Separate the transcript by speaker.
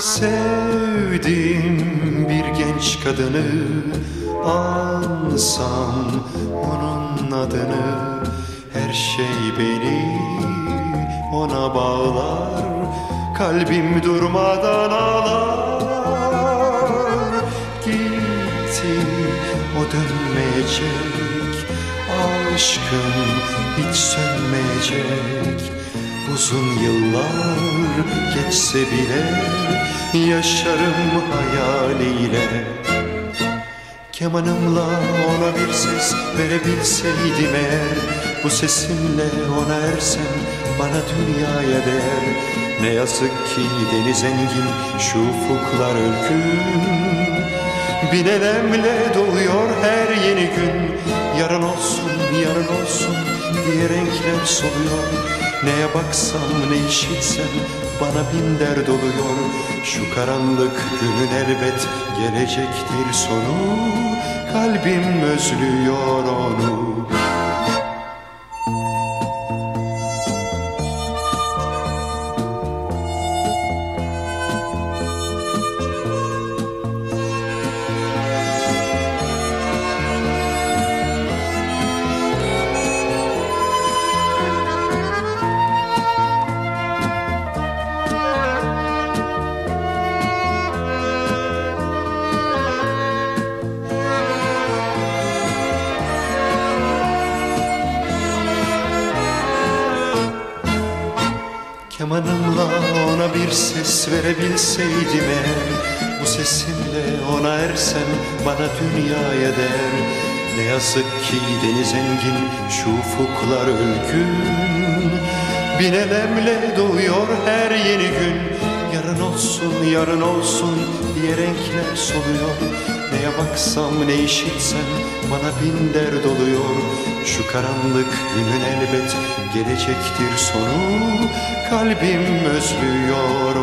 Speaker 1: Sevdim bir genç kadını Ansam onun adını Her şey beni ona bağlar Kalbim durmadan ağlar. Gitti o dönmeyecek Aşkım hiç sönmeyecek Uzun yıllar geçse bile Yaşarım hayaliyle. Kemanımla ona bir ses verebilseydim eğer Bu sesimle ona ersem bana dünyaya değer. Ne yazık ki deniz engin şu ufuklar ülküm Bin elemle doluyor her yeni gün Yarın olsun yarın olsun diye renkler soluyor. Neye baksam ne işitsem bana bin dert oluyor. Şu karanlık günün elbet gelecektir sonu Kalbim özlüyor onu Kemanımla ona bir ses verebilseydim eğer Bu sesimle ona ersem bana dünyaya der. Ne yazık ki deniz engin şu ufuklar ölgün Bin elemle doğuyor her yeni gün. Yarın olsun yarın olsun diye renkler soluyor Neye baksam ne işitsem bana bin dert oluyor. Şu karanlık günün elbet gelecektir sonu Kalbim özlüyor